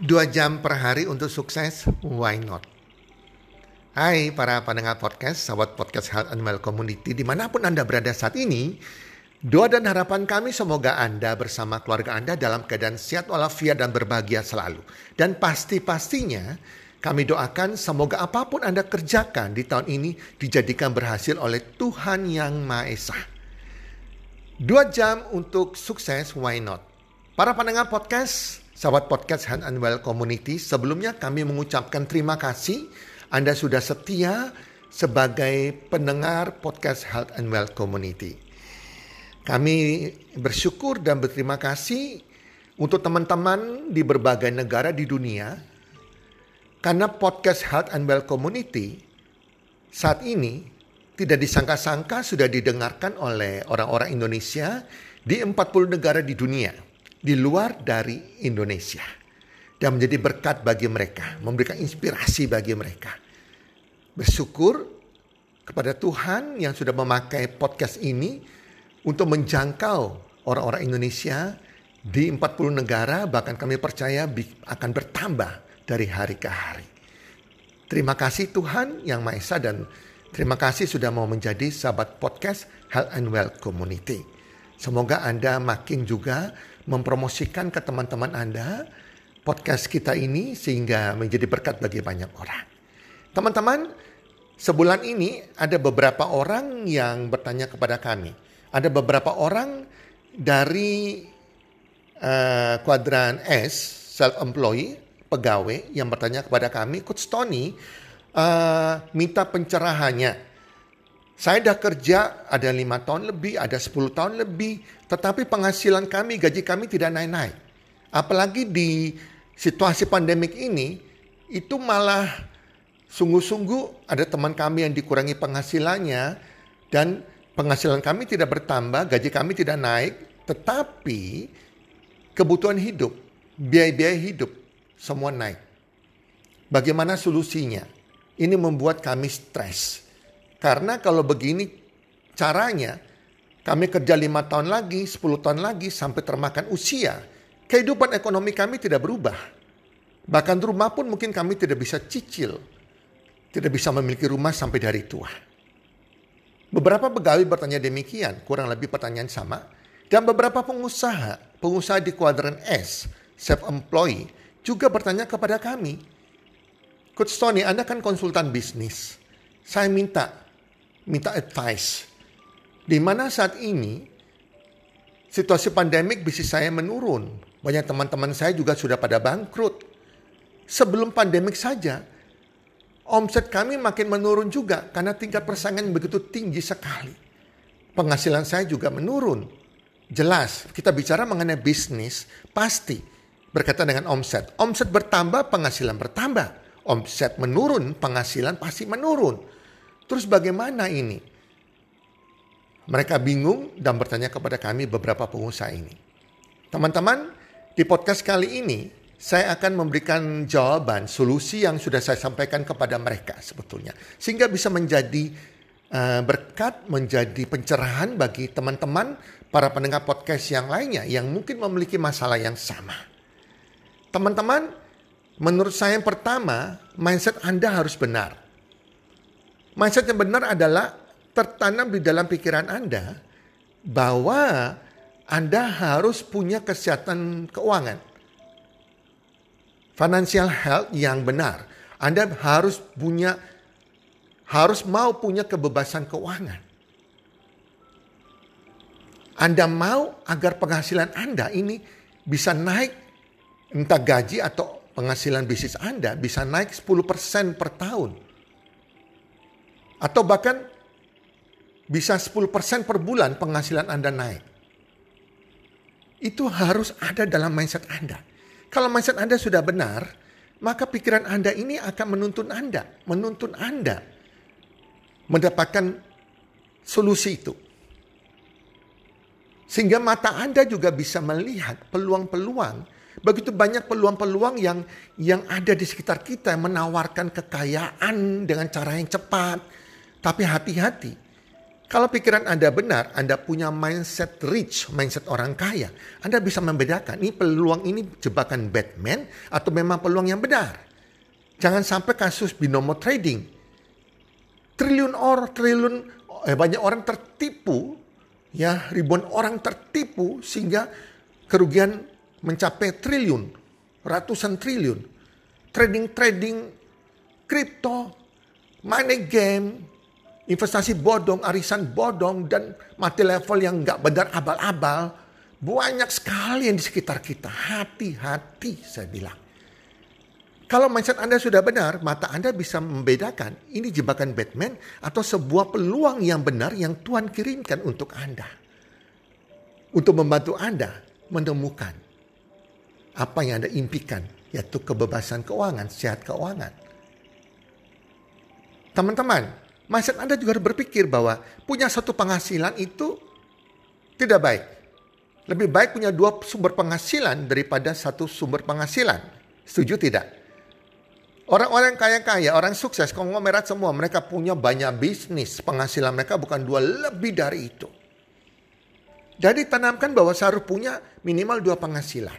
Dua jam per hari untuk sukses, why not? Hai para pendengar podcast, sahabat podcast Health Animal Community, di mana pun Anda berada saat ini, doa dan harapan kami semoga Anda bersama keluarga Anda dalam keadaan sehat walafiat dan berbahagia selalu. Dan pasti-pastinya kami doakan semoga apa pun Anda kerjakan di tahun ini dijadikan berhasil oleh Tuhan Yang Maha Esa. Dua jam untuk sukses, why not? Para pendengar podcast, Sahabat podcast Hand and Well Community, sebelumnya kami mengucapkan terima kasih. Anda sudah setia sebagai pendengar podcast Health and Well Community. Kami bersyukur dan berterima kasih untuk teman-teman di berbagai negara di dunia. Karena podcast Health and Well Community saat ini tidak disangka-sangka sudah didengarkan oleh orang-orang Indonesia di 40 negara di dunia di luar dari Indonesia dan menjadi berkat bagi mereka, memberikan inspirasi bagi mereka. Bersyukur kepada Tuhan yang sudah memakai podcast ini untuk menjangkau orang-orang Indonesia di 40 negara bahkan kami percaya akan bertambah dari hari ke hari. Terima kasih Tuhan yang Maha Esa dan terima kasih sudah mau menjadi sahabat podcast Health and Well Community. Semoga Anda makin juga mempromosikan ke teman-teman Anda podcast kita ini sehingga menjadi berkat bagi banyak orang. Teman-teman, sebulan ini ada beberapa orang yang bertanya kepada kami. Ada beberapa orang dari uh, kuadran S, self-employed, pegawai yang bertanya kepada kami, Coach Tony, uh, minta pencerahannya saya dah kerja ada lima tahun lebih, ada sepuluh tahun lebih, tetapi penghasilan kami, gaji kami tidak naik-naik. Apalagi di situasi pandemik ini, itu malah sungguh-sungguh ada teman kami yang dikurangi penghasilannya dan penghasilan kami tidak bertambah, gaji kami tidak naik, tetapi kebutuhan hidup, biaya-biaya hidup semua naik. Bagaimana solusinya? Ini membuat kami stres karena kalau begini caranya, kami kerja lima tahun lagi, 10 tahun lagi sampai termakan usia. Kehidupan ekonomi kami tidak berubah. Bahkan rumah pun mungkin kami tidak bisa cicil. Tidak bisa memiliki rumah sampai dari tua. Beberapa pegawai bertanya demikian, kurang lebih pertanyaan sama. Dan beberapa pengusaha, pengusaha di kuadran S, self-employed, juga bertanya kepada kami, Coach Tony, Anda kan konsultan bisnis. Saya minta minta advice. Di mana saat ini situasi pandemik bisnis saya menurun. Banyak teman-teman saya juga sudah pada bangkrut. Sebelum pandemik saja, omset kami makin menurun juga karena tingkat persaingan begitu tinggi sekali. Penghasilan saya juga menurun. Jelas, kita bicara mengenai bisnis, pasti berkaitan dengan omset. Omset bertambah, penghasilan bertambah. Omset menurun, penghasilan pasti menurun. Terus bagaimana ini? Mereka bingung dan bertanya kepada kami beberapa pengusaha ini. Teman-teman, di podcast kali ini saya akan memberikan jawaban, solusi yang sudah saya sampaikan kepada mereka sebetulnya. Sehingga bisa menjadi uh, berkat, menjadi pencerahan bagi teman-teman para pendengar podcast yang lainnya yang mungkin memiliki masalah yang sama. Teman-teman, menurut saya yang pertama, mindset Anda harus benar. Mindset yang benar adalah tertanam di dalam pikiran Anda bahwa Anda harus punya kesehatan keuangan. Financial health yang benar. Anda harus punya harus mau punya kebebasan keuangan. Anda mau agar penghasilan Anda ini bisa naik entah gaji atau penghasilan bisnis Anda bisa naik 10% per tahun atau bahkan bisa 10% per bulan penghasilan Anda naik. Itu harus ada dalam mindset Anda. Kalau mindset Anda sudah benar, maka pikiran Anda ini akan menuntun Anda, menuntun Anda mendapatkan solusi itu. Sehingga mata Anda juga bisa melihat peluang-peluang Begitu banyak peluang-peluang yang yang ada di sekitar kita menawarkan kekayaan dengan cara yang cepat, tapi hati-hati. Kalau pikiran Anda benar, Anda punya mindset rich, mindset orang kaya. Anda bisa membedakan ini peluang ini jebakan Batman atau memang peluang yang benar. Jangan sampai kasus binomo trading. Triliun orang, triliun eh, banyak orang tertipu, ya ribuan orang tertipu sehingga kerugian mencapai triliun, ratusan triliun. Trading-trading kripto, money game, investasi bodong, arisan bodong, dan mati level yang nggak benar abal-abal. Banyak sekali yang di sekitar kita. Hati-hati saya bilang. Kalau mindset Anda sudah benar, mata Anda bisa membedakan ini jebakan Batman atau sebuah peluang yang benar yang Tuhan kirimkan untuk Anda. Untuk membantu Anda menemukan apa yang Anda impikan, yaitu kebebasan keuangan, sehat keuangan. Teman-teman, mindset Anda juga harus berpikir bahwa punya satu penghasilan itu tidak baik. Lebih baik punya dua sumber penghasilan daripada satu sumber penghasilan. Setuju tidak? Orang-orang kaya-kaya, orang sukses, konglomerat semua, mereka punya banyak bisnis. Penghasilan mereka bukan dua, lebih dari itu. Jadi tanamkan bahwa seharus punya minimal dua penghasilan.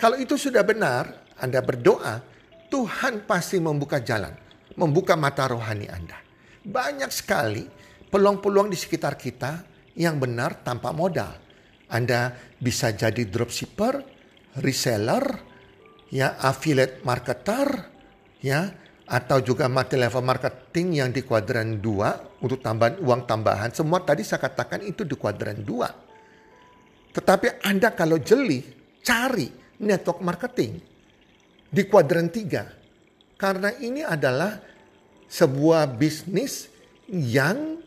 Kalau itu sudah benar, Anda berdoa, Tuhan pasti membuka jalan, membuka mata rohani Anda. Banyak sekali peluang-peluang di sekitar kita yang benar tanpa modal. Anda bisa jadi dropshipper, reseller, ya affiliate marketer, ya atau juga multi level marketing yang di kuadran 2 untuk tambahan uang tambahan. Semua tadi saya katakan itu di kuadran 2. Tetapi Anda kalau jeli cari network marketing di kuadran 3. Karena ini adalah sebuah bisnis yang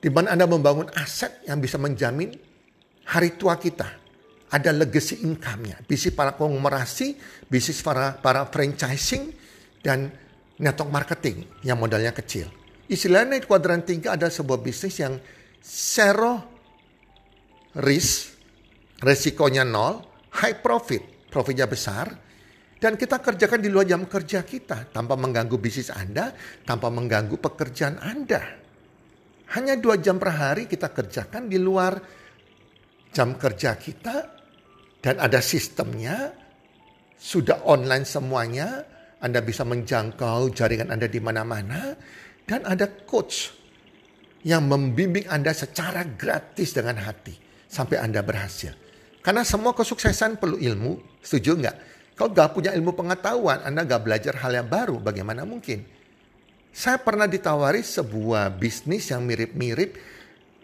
di mana Anda membangun aset yang bisa menjamin hari tua kita. Ada legacy income-nya. Bisnis para konglomerasi, bisnis para, para franchising, dan network marketing yang modalnya kecil. Istilahnya di kuadran 3 ada sebuah bisnis yang zero risk, resikonya nol, high profit, profitnya besar, dan kita kerjakan di luar jam kerja kita tanpa mengganggu bisnis Anda, tanpa mengganggu pekerjaan Anda. Hanya dua jam per hari kita kerjakan di luar jam kerja kita dan ada sistemnya, sudah online semuanya, Anda bisa menjangkau jaringan Anda di mana-mana, dan ada coach yang membimbing Anda secara gratis dengan hati sampai Anda berhasil. Karena semua kesuksesan perlu ilmu, setuju nggak? Kalau gak punya ilmu pengetahuan, Anda gak belajar hal yang baru, bagaimana mungkin? Saya pernah ditawari sebuah bisnis yang mirip-mirip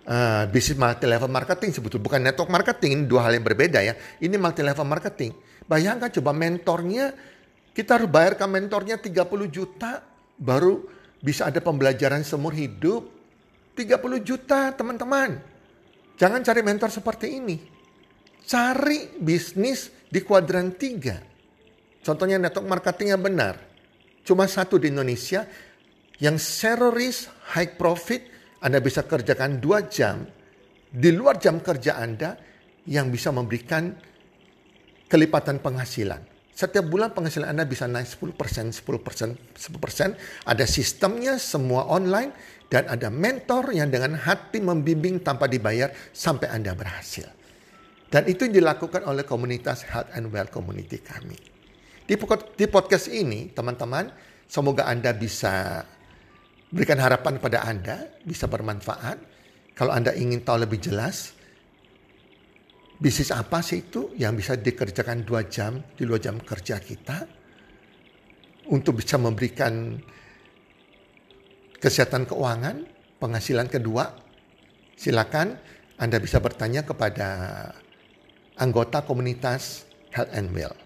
uh, bisnis multi level marketing. Sebetulnya bukan network marketing ini dua hal yang berbeda ya. Ini multi level marketing. Bayangkan coba mentornya kita harus bayar ke mentornya 30 juta baru bisa ada pembelajaran seumur hidup. 30 juta teman-teman. Jangan cari mentor seperti ini. Cari bisnis di kuadran 3 Contohnya network marketing yang benar. Cuma satu di Indonesia yang zero risk, high profit, Anda bisa kerjakan dua jam di luar jam kerja Anda yang bisa memberikan kelipatan penghasilan. Setiap bulan penghasilan Anda bisa naik 10%, 10%, 10%. Ada sistemnya, semua online. Dan ada mentor yang dengan hati membimbing tanpa dibayar sampai Anda berhasil. Dan itu dilakukan oleh komunitas Health and Well Community kami. Di, di podcast ini, teman-teman, semoga Anda bisa berikan harapan kepada Anda, bisa bermanfaat. Kalau Anda ingin tahu lebih jelas, bisnis apa sih itu yang bisa dikerjakan dua jam di luar jam kerja kita untuk bisa memberikan kesehatan keuangan, penghasilan kedua, silakan Anda bisa bertanya kepada anggota komunitas Health and Well.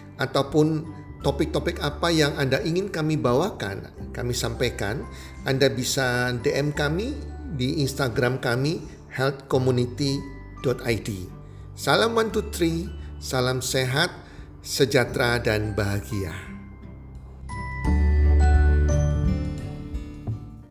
ataupun topik-topik apa yang Anda ingin kami bawakan, kami sampaikan, Anda bisa DM kami di Instagram kami healthcommunity.id. Salam one two three, salam sehat, sejahtera dan bahagia.